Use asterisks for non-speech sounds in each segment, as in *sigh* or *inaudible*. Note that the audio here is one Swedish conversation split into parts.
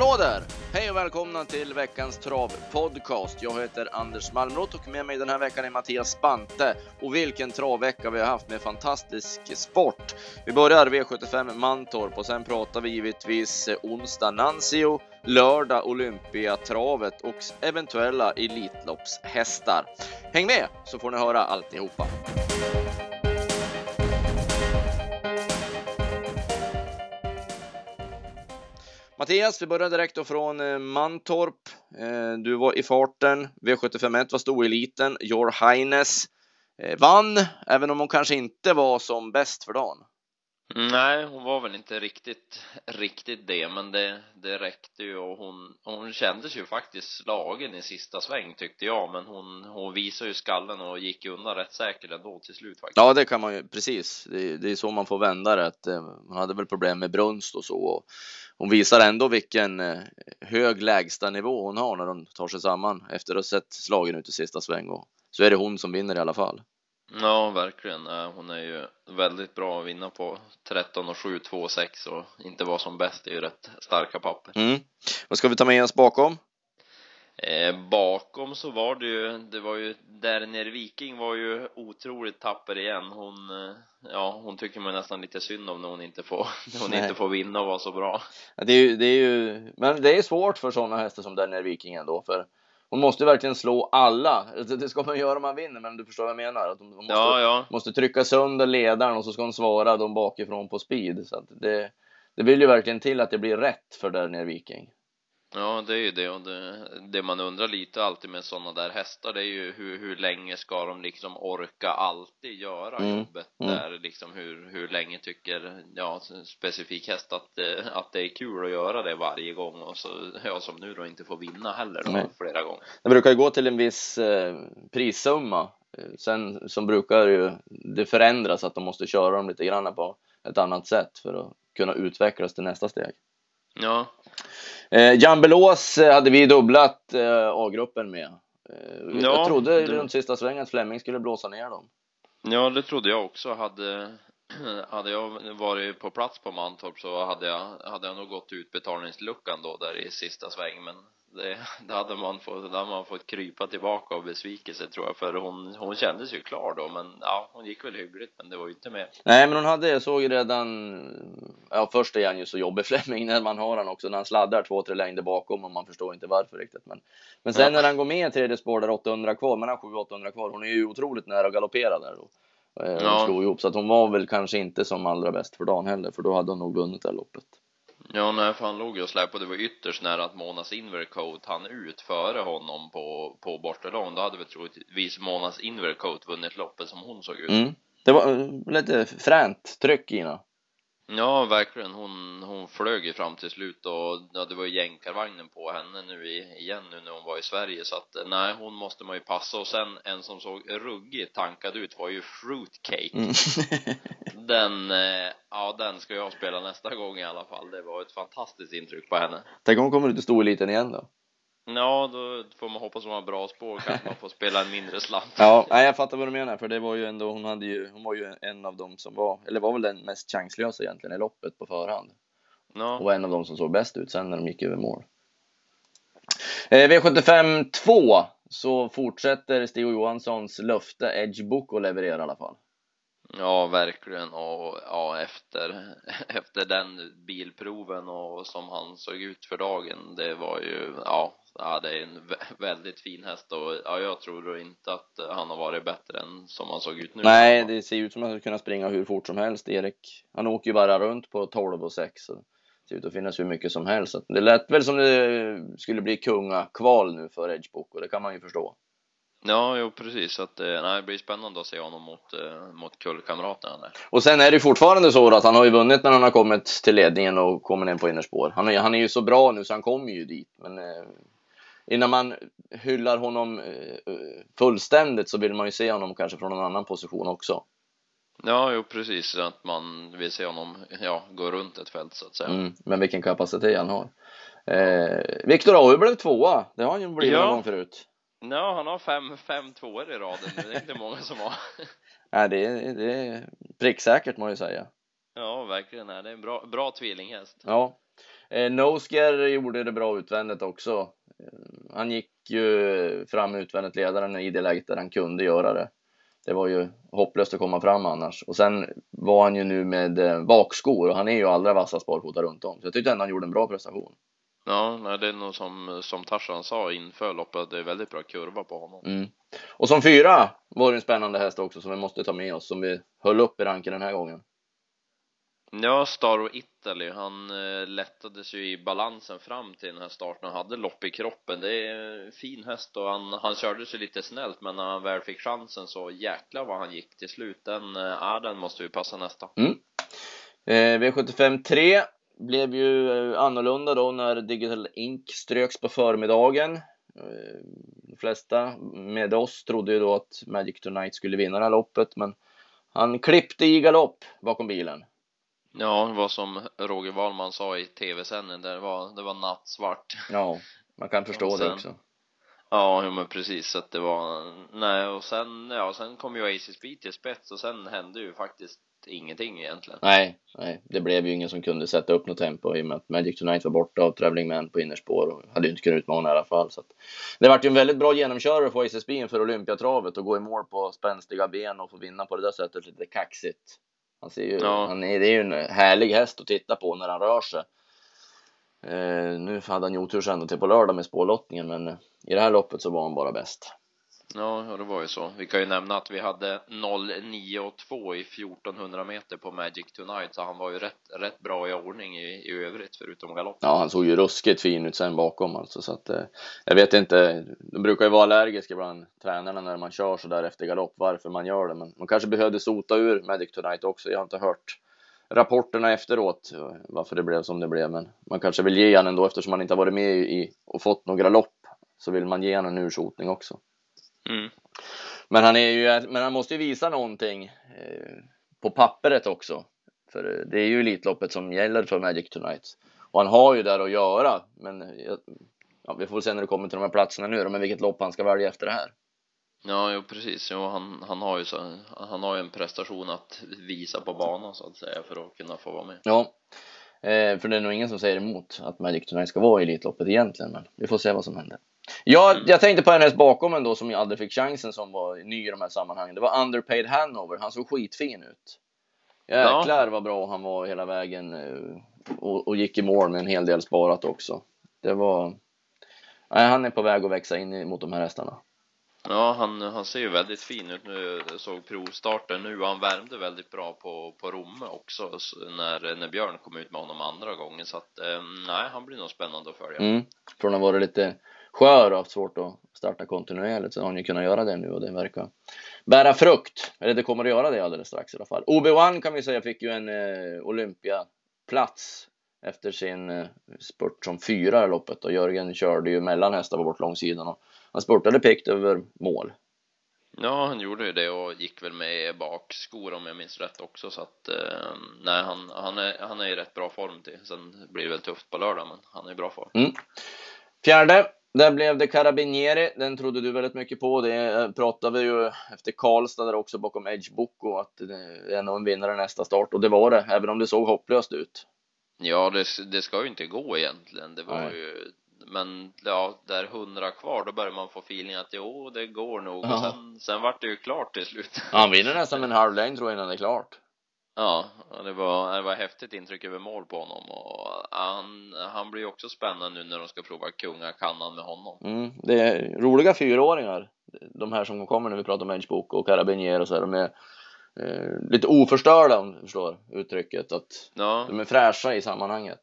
Hallå där! Hej och välkomna till veckans travpodcast. Jag heter Anders Malmroth och med mig den här veckan är Mattias Spante. Och vilken travvecka vi har haft med fantastisk sport. Vi börjar V75 Mantorp och sen pratar vi givetvis eh, onsdag Nancio, lördag Olympiatravet och eventuella Elitloppshästar. Häng med så får ni höra alltihopa. Mattias, vi börjar direkt då från eh, Mantorp. Eh, du var i farten. V751 var stoeliten. Your Highness eh, vann, även om hon kanske inte var som bäst för dagen. Nej, hon var väl inte riktigt, riktigt det, men det, det räckte ju och hon, hon kändes ju faktiskt slagen i sista sväng tyckte jag, men hon, hon visade ju skallen och gick undan rätt säkert ändå till slut faktiskt. Ja, det kan man ju, precis. Det, det är så man får vända det, att eh, hon hade väl problem med brunst och så. Och hon visar ändå vilken eh, hög lägsta nivå hon har när hon tar sig samman efter att ha sett slagen ut i sista sväng och så är det hon som vinner i alla fall. Ja, verkligen. Hon är ju väldigt bra att vinna på 13 och 7, 2 och 6 och inte vara som bäst är ju rätt starka papper. Mm. Vad ska vi ta med oss bakom? Eh, bakom så var det ju, det var ju, där nere Viking var ju otroligt tapper igen. Hon, eh, ja, hon tycker man nästan lite synd om när hon inte får, *laughs* när hon Nej. inte får vinna och vara så bra. Ja, det är ju, det är ju, men det är svårt för sådana hästar som där nere Viking ändå, för hon måste verkligen slå alla. Det ska man göra om man vinner, men du förstår vad jag menar? Att hon måste, ja, ja. måste trycka sönder ledaren och så ska hon svara dem bakifrån på speed. Så att det, det vill ju verkligen till att det blir rätt för där nere Viking. Ja, det är ju det och det, det man undrar lite alltid med sådana där hästar det är ju hur, hur länge ska de liksom orka alltid göra mm. jobbet mm. där liksom hur, hur länge tycker ja, specifik häst att, att det är kul att göra det varje gång och så, ja som nu då inte får vinna heller då, flera gånger. Det brukar ju gå till en viss eh, prissumma eh, sen som brukar ju det förändras att de måste köra dem lite grann på ett annat sätt för att kunna utvecklas till nästa steg. Ja. Eh, Jambelås eh, hade vi dubblat eh, A-gruppen med. Eh, ja, jag trodde det... runt sista svängen att Flemming skulle blåsa ner dem. Ja, det trodde jag också. Hade, *clears throat* hade jag varit på plats på Mantorp så hade jag, hade jag nog gått ut betalningsluckan då där i sista sväng. Men det, det hade man fått, det hade man fått krypa tillbaka av besvikelse tror jag för hon, hon kändes ju klar då men ja hon gick väl hyggligt men det var ju inte mer. Nej men hon hade, jag såg ju redan, ja först är han ju så jobbig *laughs* Flemming när man har han också när han sladdar två, tre längder bakom och man förstår inte varför riktigt men men sen ja. när han går med i tredje spår där 800 kvar, har 700-800 kvar, hon är ju otroligt nära att galoppera där då. Eh, ja. slog ihop så att hon var väl kanske inte som allra bäst för dagen heller för då hade hon nog vunnit det här loppet. Ja, nej, för han låg ju och släpade. och Det var ytterst nära att Monas Invercoat han ut före honom på, på bortalång. Då hade vi troligtvis Monas Invercoat vunnit loppet som hon såg ut. Mm. Det var eh, lite fränt tryck i henne. Ja, verkligen. Hon, hon flög ju fram till slut och ja, det var ju jänkarvagnen på henne nu igen nu när hon var i Sverige så att nej, hon måste man ju passa och sen en som såg ruggigt tankad ut var ju Fruitcake. Mm. *laughs* den, eh, ja den ska jag spela nästa gång i alla fall. Det var ett fantastiskt intryck på henne. Tänk om hon kommer ut i storeliten igen då? Ja, då får man hoppas hon har bra spår kanske man får spela en mindre slant. Ja, nej, jag fattar vad du menar, för det var ju ändå, hon hade ju, hon var ju en av dem som var, eller var väl den mest chanslösa egentligen i loppet på förhand. Ja. Och var en av dem som såg bäst ut sen när de gick över mål. Eh, V75 2 så fortsätter Stig Johanssons löfte Edge Book att leverera i alla fall. Ja, verkligen. Och ja, efter, *laughs* efter den bilproven och som han såg ut för dagen, det var ju, ja, ja, det är en väldigt fin häst och ja, jag tror inte att han har varit bättre än som han såg ut nu. Nej, det ser ut som att han skulle kunna springa hur fort som helst. Erik, han åker ju bara runt på 12 och 6. Så det ser ut att finnas hur mycket som helst. Så det lät väl som det skulle bli kungakval nu för Edgebook och det kan man ju förstå. Ja, jo precis. Så att, eh, nej, det blir spännande att se honom mot, eh, mot kullkamraterna där. Och sen är det fortfarande så att han har ju vunnit när han har kommit till ledningen och kommer in på innerspår. Han är, han är ju så bra nu så han kommer ju dit. Men eh, innan man hyllar honom fullständigt så vill man ju se honom kanske från en annan position också. Ja, jo precis. Att man vill se honom ja, gå runt ett fält så att säga. Mm, men vilken kapacitet han har. Eh, Viktor Aue blev tvåa. Det har han ju blivit ja. någon gång förut. Ja, han har fem, fem tvåor i raden. Det är inte många som har. *laughs* Nej, det är, det är pricksäkert må jag säga. Ja, verkligen. Det är en bra, bra tvillinghäst. Ja. Eh, Nosker gjorde det bra utvändigt också. Eh, han gick ju fram utvändigt ledaren i det läget där han kunde göra det. Det var ju hopplöst att komma fram annars. Och sen var han ju nu med eh, bakskor och han är ju allra vassast barfota runt om. Så jag tyckte ändå han gjorde en bra prestation. Ja, nej, det är nog som, som Tarzan sa inför loppet, det är väldigt bra kurva på honom. Mm. Och som fyra var det en spännande häst också som vi måste ta med oss, som vi höll upp i ranken den här gången. Ja, Staro Italy, han eh, lättades ju i balansen fram till den här starten och hade lopp i kroppen. Det är en fin häst och han, han körde sig lite snällt men när han väl fick chansen så jäklar vad han gick till slut. Den, eh, den måste vi passa nästa. Mm. Eh, V75 3 blev ju eh, annorlunda då när Digital Ink ströks på förmiddagen. Eh, de flesta med oss trodde ju då att Magic Tonight skulle vinna det här loppet men han klippte i galopp bakom bilen. Ja, det var som Roger Wahlman sa i tv-sändningen, det var, det var nattsvart. Ja, man kan *laughs* förstå sen, det också. Ja, men precis, att det var, nej, och sen, ja, sen kom ju Aces Speed till spets och sen hände ju faktiskt ingenting egentligen. Nej, nej, det blev ju ingen som kunde sätta upp något tempo i och med att Magic Tonight var borta och Traveling Man på innerspår och hade ju inte kunnat utmana i alla fall. Så att det vart ju en väldigt bra genomkörare för Aces Speed för Olympiatravet och gå i mål på spänstiga ben och få vinna på det där sättet lite kaxigt. Han ser ju, Ja. han är, det är ju en härlig häst att titta på när han rör sig. Eh, nu hade han ju otur sen till på lördag med spårlottningen men i det här loppet så var han bara bäst. Ja, det var ju så. Vi kan ju nämna att vi hade 0,9,2 i 1400 meter på Magic Tonight, så han var ju rätt, rätt bra i ordning i, i övrigt förutom galopp. Ja, han såg ju ruskigt fin ut sen bakom alltså så att eh, jag vet inte. De brukar ju vara allergiska bland tränarna när man kör så där efter galopp varför man gör det, men man kanske behövde sota ur Magic Tonight också. Jag har inte hört rapporterna efteråt varför det blev som det blev, men man kanske vill ge han ändå eftersom han inte har varit med i och fått några lopp så vill man ge han en ursotning också. Mm. Men han är ju, men han måste ju visa någonting eh, på pappret också. För eh, det är ju Elitloppet som gäller för Magic Tonight. Och han har ju där att göra. Men eh, ja, vi får väl se när det kommer till de här platserna nu men vilket lopp han ska välja efter det här. Ja, jo, precis. Jo, han, han har ju så, han har ju en prestation att visa på banan så att säga för att kunna få vara med. Ja, eh, för det är nog ingen som säger emot att Magic Tonight ska vara i Elitloppet egentligen, men vi får se vad som händer. Ja, Mm. jag tänkte på en häst bakom ändå som jag aldrig fick chansen som var ny i de här sammanhangen. Det var Underpaid Hanover. Han såg skitfin ut. Jäklar vad bra han var hela vägen eh, och, och gick i mål med en hel del sparat också. Det var... Nej, han är på väg att växa in mot de här hästarna. Ja, han, han ser ju väldigt fin ut nu. Jag såg provstarten nu han värmde väldigt bra på, på Romme också när, när Björn kom ut med honom andra gången. Så att, eh, nej, han blir nog spännande att följa. Mm. Från att ha varit lite skör och haft svårt att starta kontinuerligt så har han ju kunnat göra det nu och det verkar bära frukt. Eller det kommer att göra det alldeles strax i alla fall. OB1 kan vi säga fick ju en eh, Olympiaplats efter sin eh, spurt som fyra i loppet och Jörgen körde ju mellan hästar på bort långsidan och han spurtade pikt över mål. Ja, han gjorde ju det och gick väl med bakskor om jag minns rätt också så att eh, nej, han, han, är, han är i rätt bra form till. Sen blir det väl tufft på lördag, men han är i bra form. Fjärde, där blev det Carabinieri. Den trodde du väldigt mycket på. Det eh, pratade vi ju efter Karlstad där också bakom Edge Boko att det är nog en vinnare nästa start och det var det, även om det såg hopplöst ut. Ja, det, det ska ju inte gå egentligen. Det var Nej. ju, men ja, där hundra kvar, då börjar man få feeling att jo, det går nog. Ja. Och sen, sen vart det ju klart till slut. Han vinner nästan med en halv längd tror jag innan det är klart. Ja, det var, det var häftigt intryck över mål på honom och han, han blir också spännande nu när de ska prova kungakannan med honom. Mm, det är roliga fyraåringar. De här som kommer när vi pratar om Edge Boko och Carabinieri och så här. De är eh, lite oförstörda om du förstår uttrycket. Att Ja, de är fräscha i sammanhanget.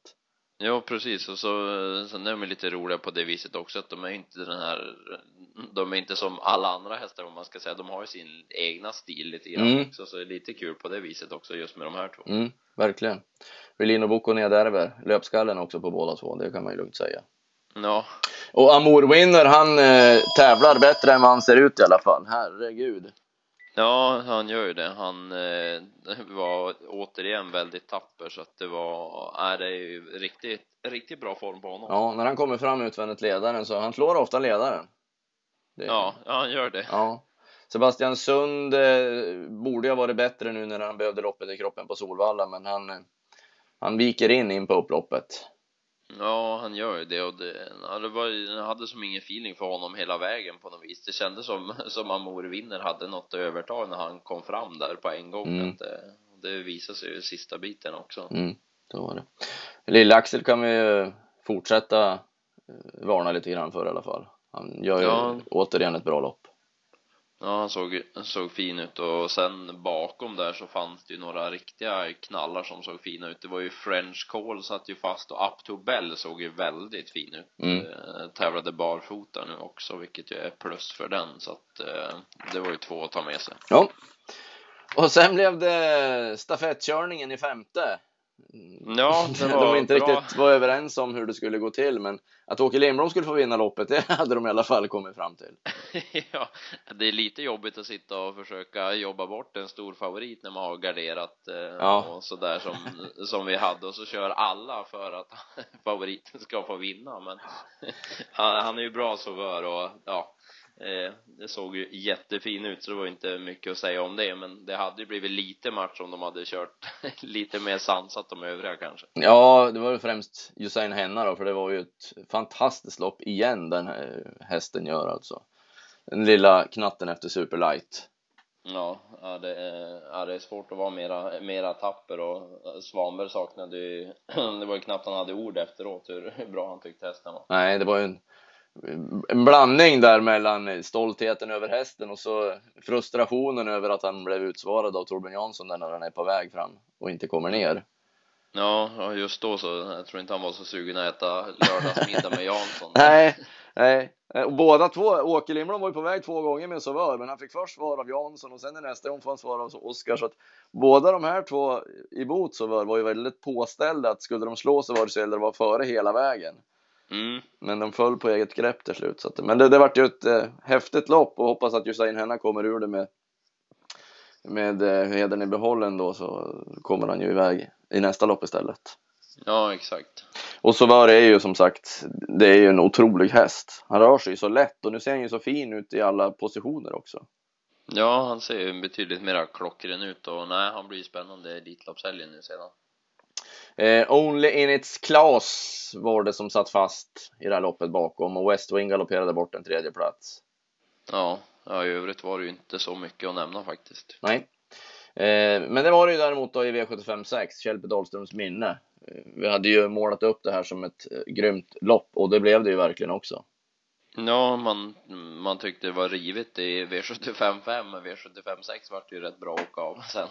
ja precis och så, sen är de lite roliga på det viset också att de är inte den här, de är inte som alla andra hästar om man ska säga, de har ju sin egna stil lite grann Mm. också så det är lite kul på det viset också just med de här två. Mm, verkligen. Relino Boko nedärver löpskallen också på båda två, det kan man ju lugnt säga. Ja, Och Amour Winner, han eh, tävlar bättre än vad han ser ut i alla fall. Herregud. Ja, han gör ju det. Han eh, var återigen väldigt tapper så att det var, är det är ju riktigt, riktigt bra form på honom. Ja, när han kommer fram utvändigt ledaren så han slår ofta ledaren. Det- Ja, han gör det. ja. Sebastian Sund eh, borde ha varit bättre nu när han behövde loppet i kroppen på Solvalla, men han, eh, han viker in in på upploppet. Ja, han gör ju det och det, ja, det var, jag hade som ingen feeling för honom hela vägen på något vis. Det kändes som, *laughs* som Amor Winner hade något övertag när han kom fram där på en gång. Mm. Att det, det visade sig ju i sista biten också. Mm, så var det. Lille-Axel kan vi ju fortsätta eh, varna lite grann för i alla fall. Han gör ju Ja. återigen ett bra lopp. Ja, han såg, såg fin ut och sen bakom där så fanns det ju några riktiga knallar som såg fina ut. Det var ju French Call satt ju fast och Up to Bell såg ju väldigt fin ut. Mm. Eh, tävlade barfota nu också, vilket ju är plus för den. Så att eh, det var ju två att ta med sig. Ja. Och sen blev det stafettkörningen i femte. Ja, *laughs* det var de inte bra. riktigt var överens om hur det skulle gå till, men att Åke Lindblom skulle få vinna loppet, det *laughs* hade de i alla fall kommit fram till. *laughs* ja, det är lite jobbigt att sitta och försöka jobba bort en stor favorit när man har garderat eh, Ja. och sådär som, som vi hade och så kör alla för att favoriten ska få vinna men han, han är ju bra så bör och ja eh, det såg ju jättefin ut så det var inte mycket att säga om det men det hade ju blivit lite match om de hade kört *laughs* lite mer sansat de övriga kanske Ja, det var ju främst Usain Henna då, för det var ju ett fantastiskt lopp igen den här hästen gör alltså. Den lilla knatten efter Superlight. Ja, ja, det är, ja, det är svårt att vara mera, mera tapper och Svanberg saknade ju, *clears throat* det var ju knappt han hade ord efteråt hur bra han tyckte hästen var. Nej, det var ju en, en blandning där mellan stoltheten över hästen och så frustrationen över att han blev utsvarad av Torbjörn Jansson när han är på väg fram och inte kommer ner. Ja, just då så, jag tror inte han var så sugen att äta lördagsmiddag med Jansson. *laughs* Nej, nej. Och båda två, Åke Lindblom var ju på väg två gånger med Sauveur, men han fick först svar av Jansson och sen i nästa gång får han svar av Oskar. Så att båda de här två emot Sauveur var ju väldigt påställda att skulle de slå Sauveur så gällde det att vara före hela vägen. Mm, Men de föll på eget grepp till slut. Så att, men det, det vart ju ett eh, häftigt lopp och hoppas att Usain Henna kommer ur det med med eh, hedern i behållen då så kommer han ju iväg i nästa lopp istället. ja, exakt. Och Sauveur är ju som sagt, det är ju en otrolig häst. Han rör sig ju så lätt och nu ser han ju så fin ut i alla positioner också. Ja, han ser ju betydligt mera klockren ut och nej, han blir ju spännande i Elitloppshelgen nu sedan. Eh, only in its class var det som satt fast i det här loppet bakom och West Wing galopperade bort en tredje plats. Ja, ja, i övrigt var det ju inte så mycket att nämna faktiskt. Nej. Eh, men det var det ju däremot då i V75 6, Kjellpe Dahlströms minne. Eh, vi hade ju målat upp det här som ett eh, grymt lopp och det blev det ju verkligen också. Ja, man, man tyckte det var rivet i V75 5, men V75 6 vart ju rätt bra att åka av sen.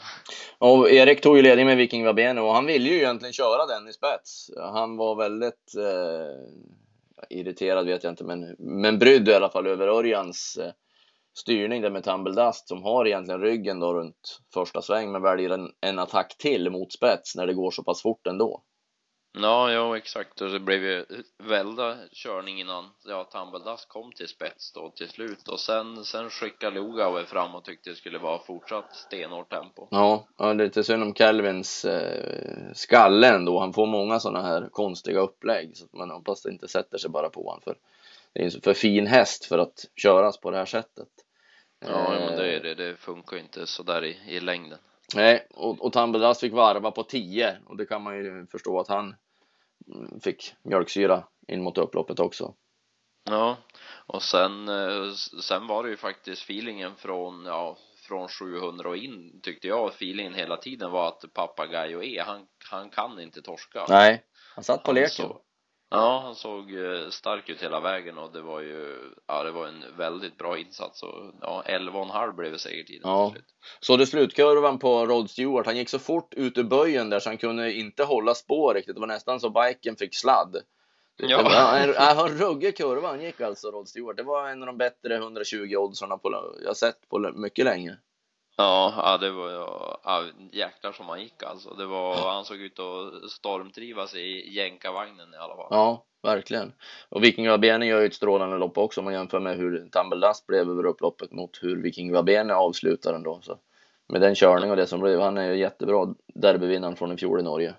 Och Erik tog ju ledning med Viking Vabene och han ville ju egentligen köra den i spets. Han var väldigt eh, irriterad vet jag inte, men, men brydd i alla fall över Örjans eh, styrning där med Tumble Dust som har egentligen ryggen då runt första sväng men väljer en, en attack till mot spets när det går så pass fort ändå. Ja, ja exakt och det blev ju välda körning innan ja, Tumbledass kom till spets då till slut och sen, sen skickade Lugauer fram och tyckte det skulle vara fortsatt stenhårt tempo. Ja, ja lite synd om Calvins eh, skalle ändå. Han får många sådana här konstiga upplägg så att man hoppas det inte sätter sig bara på honom för det är en så för fin häst för att köras på det här sättet. Ja, Eh, men det är det, det funkar inte så där i, i längden. Nej, och, och Tambeldas fick varva på 10 och det kan man ju förstå att han fick mjölksyra in mot upploppet också. Ja, och sen, eh, sen var det ju faktiskt feelingen från, ja, från 700 och in tyckte jag feelingen hela tiden var att Papagayo E, han, han kan inte torska. Nej, han satt på Han leken. så- Ja, han såg eh, stark ut hela vägen och det var ju, ja det var en väldigt bra insats och ja, 11,5 blev segertiden Ja. Så det slutkurvan på Rod Stewart, han gick så fort ut ur böjen där så han kunde inte hålla spår riktigt. Det var nästan så biken fick sladd. Ja. det var en, ja, en ruggig kurva han gick alltså, Rod Stewart. Det var en av de bättre 120 oddsarna jag sett på mycket länge. Ja, ja det var ja, jäklar som han gick alltså. Det var, han såg ut att stormtrivas i jänkarvagnen i alla fall. Ja, verkligen. Och Viking Vabene gör ju ett strålande lopp också om man jämför med hur Tambeldas blev över upploppet mot hur Viking Vabene avslutar den då. Så med den körning och det som blev, han är ju jättebra derbyvinnaren från i fjol i Norge.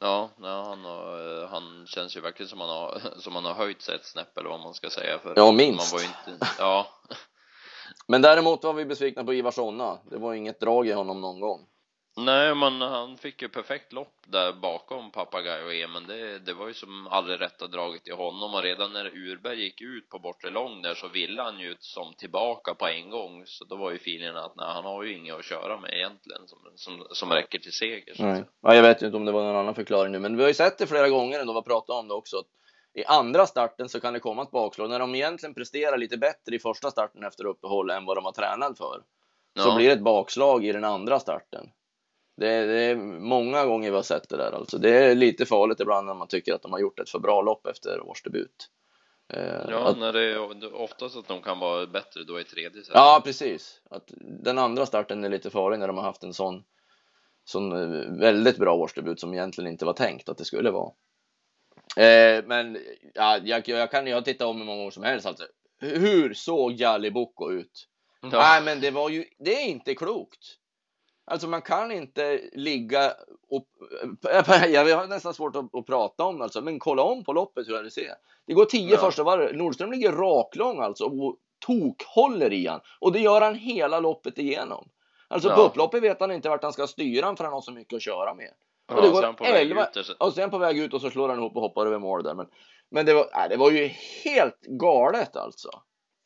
Ja, ja han, har, han känns ju verkligen som han har, *laughs* som han har höjt sig ett snäpp eller vad man ska säga. För Ja, minst. Man var ju inte, ja, *laughs* Men däremot var vi besvikna på Ivar Sonna. Det var inget drag i honom någon gång. Nej, men han fick ju perfekt lopp där bakom Papagayo men det, det var ju som aldrig rätta draget i honom och redan när Urberg gick ut på bortre lång där så ville han ju som tillbaka på en gång så då var ju feelingen att nej, han har ju inget att köra med egentligen som, som, som räcker till seger så Nej. Ja, jag vet inte om det var någon annan förklaring nu, men vi har ju sett det flera gånger ändå, har pratat om det också. Att I andra starten så kan det komma ett bakslag. När de egentligen presterar lite bättre i första starten efter uppehåll än vad de har tränat för, så Ja. blir det ett bakslag i den andra starten. Det det är många gånger vi har sett det där alltså. Det är lite farligt ibland när man tycker att de har gjort ett för bra lopp efter årsdebut. Eh, Ja, att, när det är oftast att de kan vara bättre då i tredje set. ja, precis. Att den andra starten är lite farlig när de har haft en sån, sån eh, väldigt bra årsdebut som egentligen inte var tänkt att det skulle vara. Eh, men ja, jag, jag kan ju titta om hur många gånger som helst alltså. Hur såg Jali Boko ut? Ja. Nej, men det var ju, det är inte klokt. Alltså man kan inte ligga och, *laughs* jag har nästan svårt att, att prata om alltså, men kolla om på loppet hur det ser. Det går tio Ja. första varv, Nordström ligger raklång alltså och tokhåller i han och det gör han hela loppet igenom. Alltså på Ja. upploppet vet han inte vart han ska styra han för han har så mycket att köra med. Ja, och det går sen på väg 11 ut där så- Och sen på väg ut och så slår han ihop och hoppar över mål där. Men, men det, var, nej, det var ju helt galet alltså.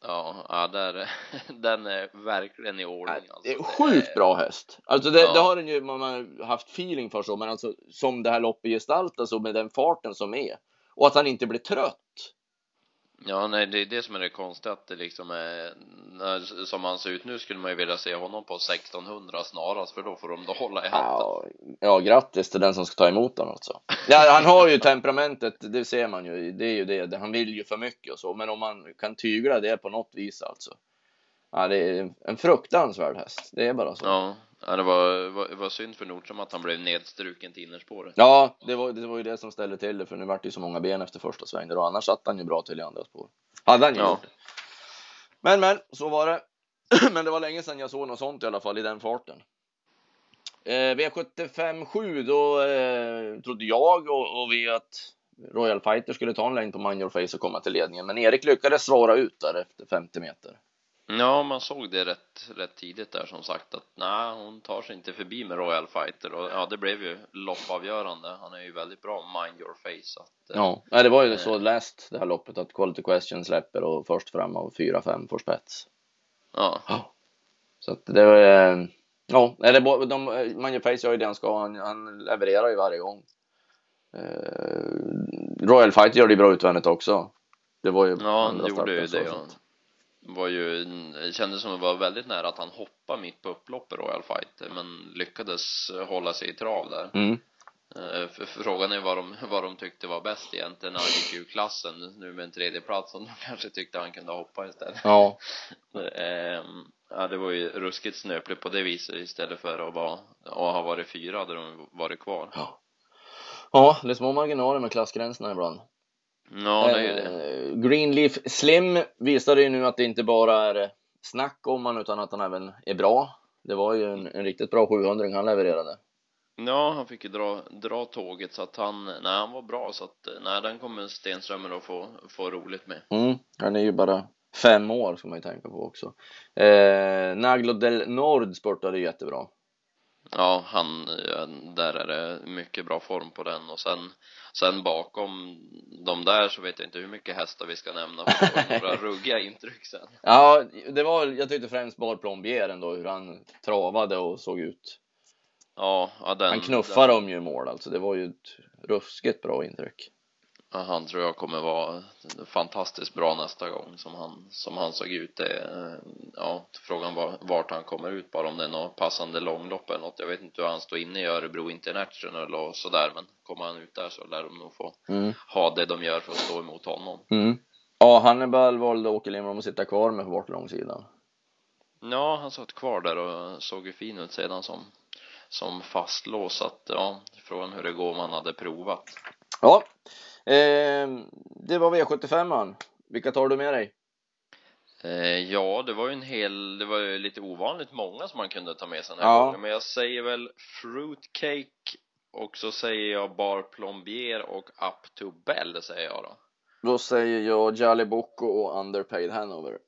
Ja, ja där, *laughs* den är verkligen i ordning alltså. Det är sjukt bra häst. Alltså det, Ja. det har den ju, man har haft feeling för så, men alltså som det här loppet gestaltas och med den farten som är. Och att han inte blir trött. Ja, nej, det är det som är det konstiga att det liksom är, när, som han ser ut nu skulle man ju vilja se honom på 1600 snarast för då får de då hålla i hatten. Ja, ja, grattis till den som ska ta emot honom alltså. Ja, han har ju temperamentet, det ser man ju. Det är ju det, han vill ju för mycket och så, men om man kan tygla det på något vis alltså. Ja, det är en fruktansvärd häst. Det är bara så. Ja, ja det var, var, var synd för Nordström att han blev nedstruken till innerspåret. Ja, det var, det var ju det som ställde till det, för nu vart det ju så många ben efter första svängen och annars satt han ju bra till i andra spår. Hade han ju Ja. gjort. Men, men, så var det. *clears throat* men det var länge sedan jag såg något sånt i alla fall i den farten. Eh, V75 7, då eh, trodde jag och, och vi att Royal Fighter skulle ta en längd på Mind Your Face och komma till ledningen, men Erik lyckades svara ut där efter 50 meter. Ja, man såg det rätt, rätt tidigt där som sagt att nej, hon tar sig inte förbi med Royal Fighter och ja, det blev ju loppavgörande. Han är ju väldigt bra mind your face att, eh, Ja, nej, det var ju så läst det här loppet att Quality Question släpper och först fram av 4-5 får spets. ja. Så att det var, eh, ja, bo- de, Manufacture gör ju det han ska, han, han levererar ju varje gång. Eh, Royal Fight gör det bra utvändigt också. Det var ju Ja, han andra gjorde ju det. så Ja. Var ju, det kändes som det var väldigt nära att han hoppade mitt på upploppet Royal Fighter men lyckades hålla sig i trav där. Mm. Eh, Frågan är vad de, vad de tyckte var bäst egentligen när han gick ur klassen nu med en tredje plats och de *laughs* kanske tyckte han kunde hoppa istället. Ja, *laughs* Ehm, ja, det var ju ruskigt snöpligt på det viset istället för att vara, att ha varit fyra hade de varit kvar. ja, det är små marginaler med klassgränserna ibland. Ja, det är det. Eh, Greenleaf Slim visade ju nu att det inte bara är snack om han utan att han även är bra. Det var ju en, en riktigt bra 700 han levererade. Ja, han fick ju dra, dra tåget så att han, nej han var bra så att, nej den kommer Stenströmer att få, få roligt med. Mm, han är ju bara fem år ska man ju tänka på också. Eh, Naglo del Nord spurtade jättebra. Ja, han, där är det mycket bra form på den och sen, sen bakom de där så vet jag inte hur mycket hästar vi ska nämna för *laughs* några ruggiga intryck sen. Ja, det var, jag tyckte främst Bar Plombier ändå hur han travade och såg ut. Ja, ja den, Han knuffade dem ju i mål alltså. Det var ju ett ruskigt bra intryck. Han tror jag kommer vara fantastiskt bra nästa gång som han, som han såg ut. Det, eh, ja, frågan var vart han kommer ut bara om det är något passande långlopp eller något. Jag vet inte hur han står inne i Örebro International och sådär men kommer han ut där så lär de nog få Mm. ha det de gör för att stå emot honom. Mm. Ja, Hannibal valde Åke Lindblom att sitta kvar med på bortlångsidan. Ja, han satt kvar där och såg ju fin ut sedan som, som fastlås att ja, frågan hur det går om han hade provat. Ja, det var V75 man. Vilka tar du med dig? Eh, ja, det var ju en hel, det var ju lite ovanligt många som man kunde ta med sig den här Ja. gången. Men jag säger väl Fruitcake och så säger jag Bar Plombier och Up to Bell säger jag då. Då säger jag Jolly Boko och Underpaid Hanover.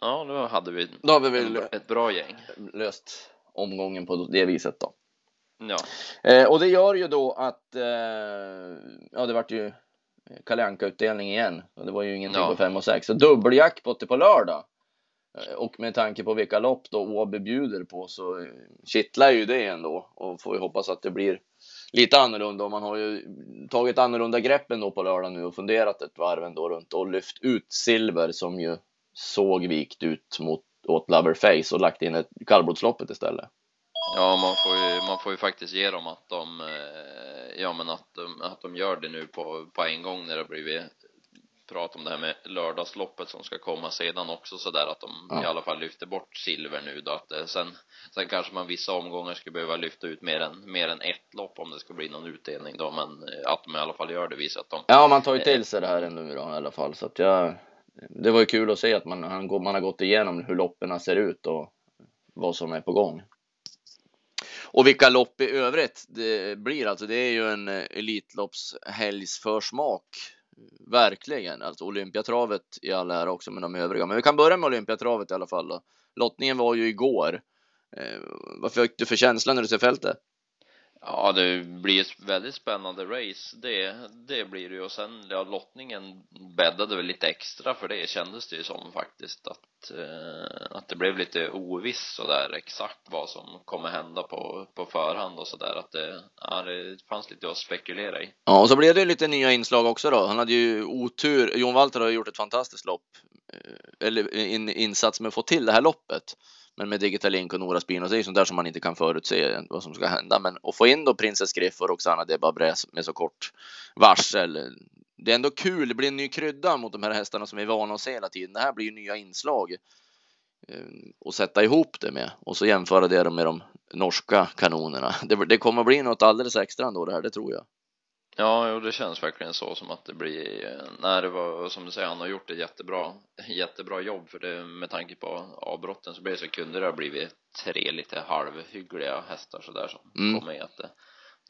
Ja, då hade vi Då har vi väl ett bra gäng. löst omgången på det viset då. Ja. Eh, och det gör ju då att, eh, ja det vart ju Kalle Anka-utdelning igen. Och det var ju ingenting Ja. på 5 och 6. Så dubbeljackpot på lördag. Eh, Och med tanke på vilka lopp då Åby bjuder på så eh, kittlar ju det ändå. Och får ju hoppas att det blir lite annorlunda. Och man har ju tagit annorlunda grepp ändå på lördag nu och funderat ett varv ändå runt och lyft ut Silver som ju såg vikt ut mot åt Loverface och lagt in ett kallblodsloppet istället. Ja, man får ju, man får ju faktiskt ge dem att de, eh, ja men att de, att de gör det nu på, på en gång när det har blivit prat om det här med lördagsloppet som ska komma sedan också så där att de Ja. i alla fall lyfter bort silver nu då att eh, sen, sen kanske man vissa omgångar skulle behöva lyfta ut mer än, mer än ett lopp om det ska bli någon utdelning då men eh, att de i alla fall gör det visar att de Ja, man tar ju till sig det här ändå då, i alla fall. Så att jag, det var ju kul att se att man, man har gått igenom hur loppen ser ut och vad som är på gång. Och vilka lopp i övrigt det blir alltså. Det är ju en eh, Elitloppshelgsförsmak. Verkligen. Alltså Olympiatravet i all ära också med de övriga. Men vi kan börja med Olympiatravet i alla fall. Då. Lottningen var ju igår. Eh, vad fick du för känsla när du ser fältet? Ja, det blir ett väldigt spännande race. Det, det blir det ju. Och sen, ja, lottningen bäddade väl lite extra för det kändes det ju som faktiskt att, eh, att det blev lite oviss sådär exakt vad som kommer hända på, på förhand och sådär. Att det, ja, det fanns lite att spekulera i. Ja, och så blev det lite nya inslag också då. Han hade ju otur. Jon Walter har ju gjort ett fantastiskt lopp. Eh, eller eh, en insats med att få till det här loppet. Men med Digital Link och Nora Spinos, det är ju sånt där som man inte kan förutse vad som ska hända. Men att få in då Princess Griff och Roxana Debabre med så kort varsel. Det är ändå kul. Det blir en ny krydda mot de här hästarna som vi är vana att se hela tiden. Det här blir ju nya inslag. Eh, och sätta ihop det med. Och så jämföra det med de norska kanonerna. Det kommer att bli något alldeles extra ändå det här, det tror jag. Ja, jo, det känns verkligen så som att det blir, eh, när det var, som du säger, han har gjort ett jättebra, jättebra jobb för det, med tanke på avbrotten så blir det så kunde det ha blivit tre lite halvhyggliga hästar sådär som Mm. kom med att det,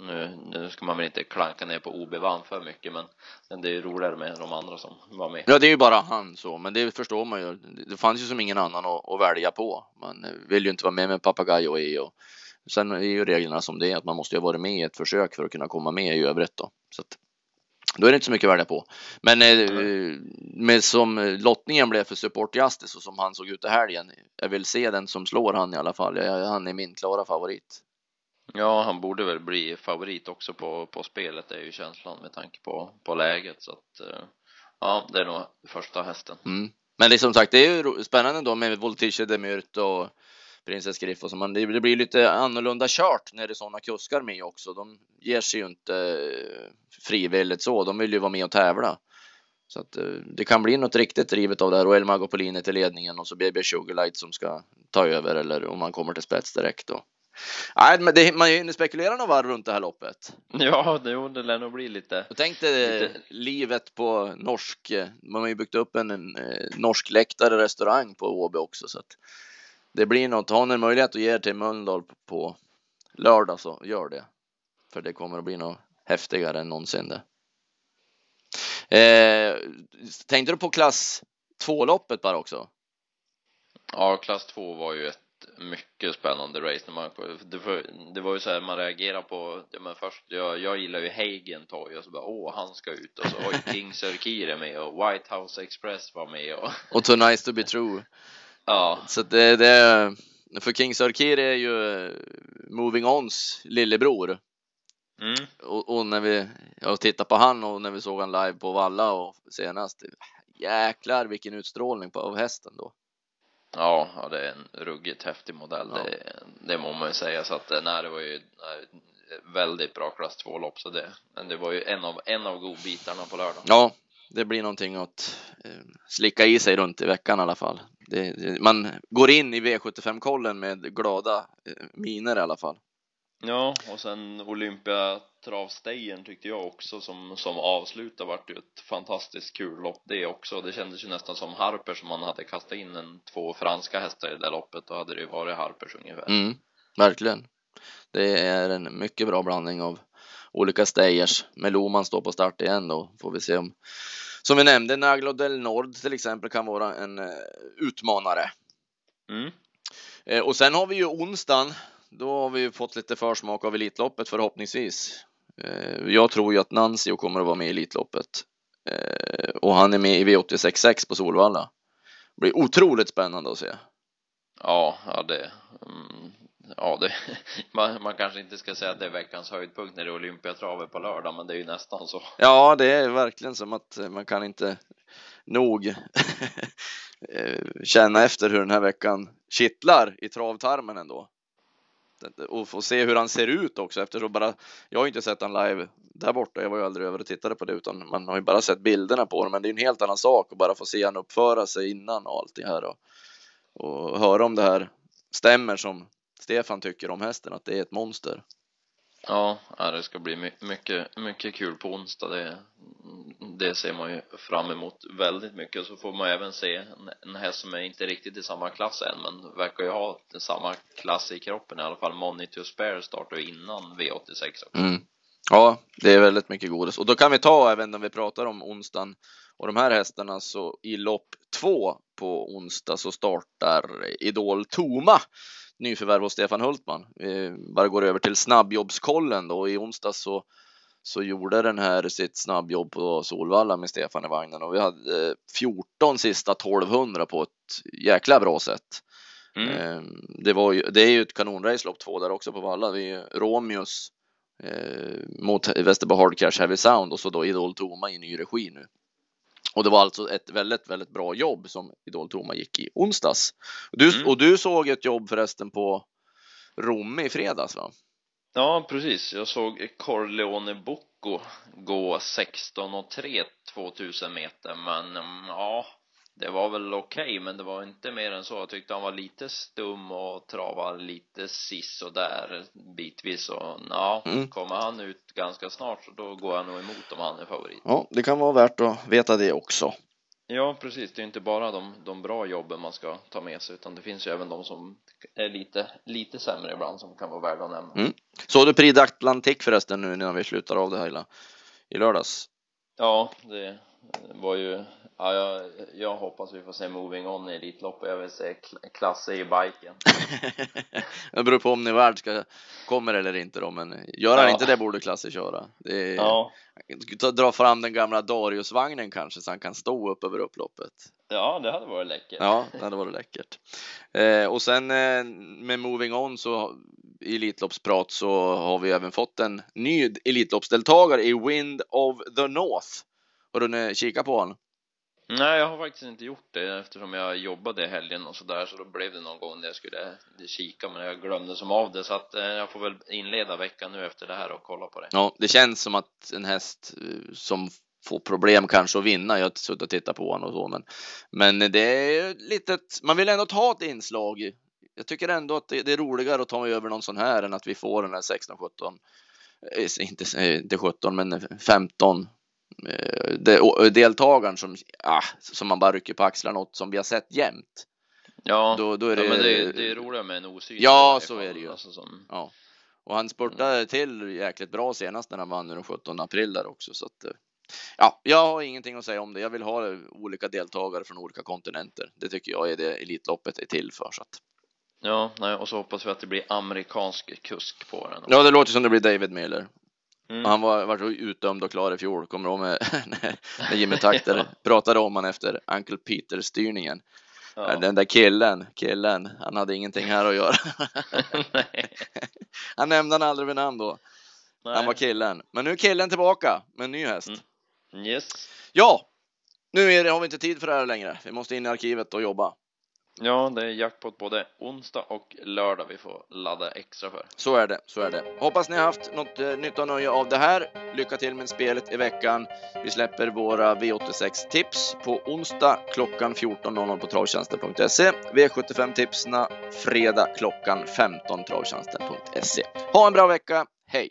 nu, nu ska man väl inte klanka ner på OB Vann för mycket men, men det är ju roligare med de andra som var med. Ja, det är ju bara han så, men det förstår man ju. Det fanns ju som ingen annan att, att välja på. Man vill ju inte vara med med Papagayo i och sen är ju reglerna som det är att man måste ju ha varit med i ett försök för att kunna komma med i övrigt då. Så att, då är det inte så mycket att välja på. Men eh, med som lottningen blev för Support Justice och som han såg ut i helgen. Jag vill se den som slår han i alla fall. Jag, han är min klara favorit. Ja, han borde väl bli favorit också på, på spelet, det är ju känslan med tanke på, på läget så att eh, ja, det är nog första hästen. Mm. Men det är som sagt, det är ju spännande då med Voltige de Myrt och Princess Griff så. Men det, blir lite annorlunda kört när det är sådana kuskar med också. De ger sig ju inte eh, frivilligt så. De vill ju vara med och tävla. Så att eh, det kan bli något riktigt drivet av det här och El Mago Polini till ledningen och så BB Sugarlight som ska ta över eller om man kommer till spets direkt då. Nej, men det, man hinner spekulera några varv runt det här loppet. *laughs* Ja, det, det lär nog bli lite Jag tänkte Lite- livet på norsk, man har ju byggt upp en, en eh, norsk läktare restaurang på Åby också så att det blir något. Har ni en möjlighet att ge er till Mölndal på, lördag så gör det. För det kommer att bli något häftigare än någonsin det. Eh, tänkte du på klass 2-loppet bara också? Ja, klass 2 var ju ett mycket spännande race när man, det, var, det var ju så här, man reagerar på, ja men först, jag, jag gillar ju Hagen Toy och så bara, åh han ska ut och så oj, King Sir med och White House Express var med och Och Too Nice To Be True. Ja, Så det, det för King Sörkir är ju eh, Moving Ons lillebror. mm, Och, och när vi jag tittade på han och när vi såg han live på Valla och senast. Jäklar vilken utstrålning på av hästen då. ja, ja, det är en ruggigt häftig modell, Ja. det, det må man ju säga så att, nej det var ju väldigt bra klass 2-lopp så det, men det var ju en av, en av godbitarna på lördag. Ja, det blir någonting att eh, slicka i sig runt i veckan i alla fall. Det, det, man går in i V75-kollen med glada eh, miner i alla fall. Ja, och sen Olympiatravstejern tyckte jag också som, som avsluta vart ju ett fantastiskt kul lopp det också. Det kändes ju nästan som Harper som man hade kastat in en två franska hästar i det där loppet. Då hade det ju varit Harpers ungefär. Mm, verkligen. Det är en mycket bra blandning av olika stayers. Med Loman står på start igen då får vi se om som vi nämnde Naglo del Nord till exempel kan vara en eh, utmanare. Mm. Eh, och sen har vi ju onsdagen då har vi ju fått lite försmak av Elitloppet förhoppningsvis. Eh, jag tror ju att Nancio kommer att vara med i Elitloppet och han är med i V86.6 på Solvalla. Det blir otroligt spännande att se. Ja, ja det, mm, ja det, *laughs* man, man kanske inte ska säga att det är veckans höjdpunkt när det är Olympiatravet på lördag, men det är ju nästan så. Ja, det är verkligen som att eh, man kan inte nog *laughs* eh, känna efter hur den här veckan kittlar i travtarmen ändå. Och få se hur han ser ut också eftersom bara, jag har inte sett han live där borta, jag var ju aldrig över och tittade på det utan man har ju bara sett bilderna på honom men det är en helt annan sak att bara få se han uppföra sig innan och allt det här och, och höra om det här stämmer som Stefan tycker om hästen, att det är ett monster. Ja, det ska bli mycket, mycket kul på onsdag. Det, det ser man ju fram emot väldigt mycket. Så får man även se en, häst som är inte riktigt i samma klass än, men verkar ju ha samma klass i kroppen i alla fall. Money to spare startar innan V86 också. Mm. Ja, det är väldigt mycket godis. Och då kan vi ta även när vi pratar om onsdagen och de här hästarna så i lopp två på onsdag så startar Idol Toma nyförvärv hos Stefan Hultman. Vi bara går över till snabbjobbskollen då. I onsdag så, så gjorde den här sitt snabbjobb på Solvalla med Stefan i vagnen och vi hade 14 sista 1200 på ett jäkla bra sätt. Mm. Ehm, det, var ju, det är ju ett kanonrace lopp två där också på Valla. Vi Romeus eh, mot Västerbo Hard Cash Heavy Sound och så då Idol Toma i ny regi nu. Och det var alltså ett väldigt, väldigt bra jobb som Idol Toma gick i onsdags. Du, mm. Och du såg ett jobb förresten på Romme i fredags va? Ja, precis. Jag såg Corleone Bocco gå 16 och 3 2000 meter, men ja, det var väl okej, okay, men det var inte mer än så. Jag tyckte han var lite stum och travade lite siss och där bitvis och ja, mm. kommer han ut ganska snart så då går jag nog emot om han är favorit. Ja, det kan vara värt att veta det också. Ja, precis. Det är inte bara de, de bra jobben man ska ta med sig, utan det finns ju även de som är lite, lite sämre ibland som kan vara värda att nämna. Mm. Såg du Prix d'Atlantique förresten nu när vi slutar av det hela i lördags? Ja, det var ju Ja, jag, jag hoppas vi får se Moving On i Elitloppet. Jag vill se Klasse i biken. *laughs* det beror på om ni värld ska kommer eller inte då, men gör han ja. inte det borde Klasse köra. Är, ja. Dra fram den gamla Darius-vagnen kanske så han kan stå upp över upploppet. Ja, det hade varit läckert. Ja, det hade varit läckert. Eh, och sen eh, med Moving On så i Elitloppsprat så har vi även fått en ny Elitloppsdeltagare i Wind of the North. Har du kikat på honom? Nej, jag har faktiskt inte gjort det eftersom jag jobbade i helgen och sådär så då blev det någon gång när jag skulle kika men jag glömde som av det så att eh, jag får väl inleda veckan nu efter det här och kolla på det. Ja, det känns som att en häst eh, som får problem kanske att vinna. Jag har suttit och tittat på honom och så, men, men det är lite, man vill ändå ta ett inslag. Jag tycker ändå att det, är roligare att ta över någon sån här än att vi får den här 16, 17, eh, inte, eh, inte 17, men 15 Eh, deltagaren som, ah, som man bara rycker på axlarna åt som vi har sett jämt. Ja, då, då är det, ja, men det, det är roligare med en osynlig. Ja, så är det ju. Alltså som... ja. Och han spurtade mm. till jäkligt bra senast när han vann den 17 april där också. Så att, eh, ja, jag har ingenting att säga om det. Jag vill ha olika deltagare från olika kontinenter. Det tycker jag är det Elitloppet är till för. Så att... Ja, nej, och så hoppas vi att det blir amerikansk kusk på den. Ja, det låter som det blir David Miller. Mm. Han var, var utdömd och klar i fjol, kommer du ihåg med, *laughs* när Jimmy Takter pratade om han efter Uncle Peter-styrningen. Ja. Den där killen, killen, han hade ingenting här att göra. *laughs* han nämnde han aldrig vid namn då. Nej. Han var killen. Men nu är killen tillbaka med en ny häst. Mm. Yes. Ja, nu det, har vi inte tid för det här längre. Vi måste in i arkivet och jobba. Ja, det är jackpot både onsdag och lördag vi får ladda extra för. Så är det, så är det. Hoppas ni har haft något eh, nytta och nöje av det här. Lycka till med spelet i veckan. Vi släpper våra V86 tips på onsdag klockan 14.00 på travtjänsten.se. V75 tipsna fredag klockan 15 travtjänsten.se. Ha en bra vecka. Hej!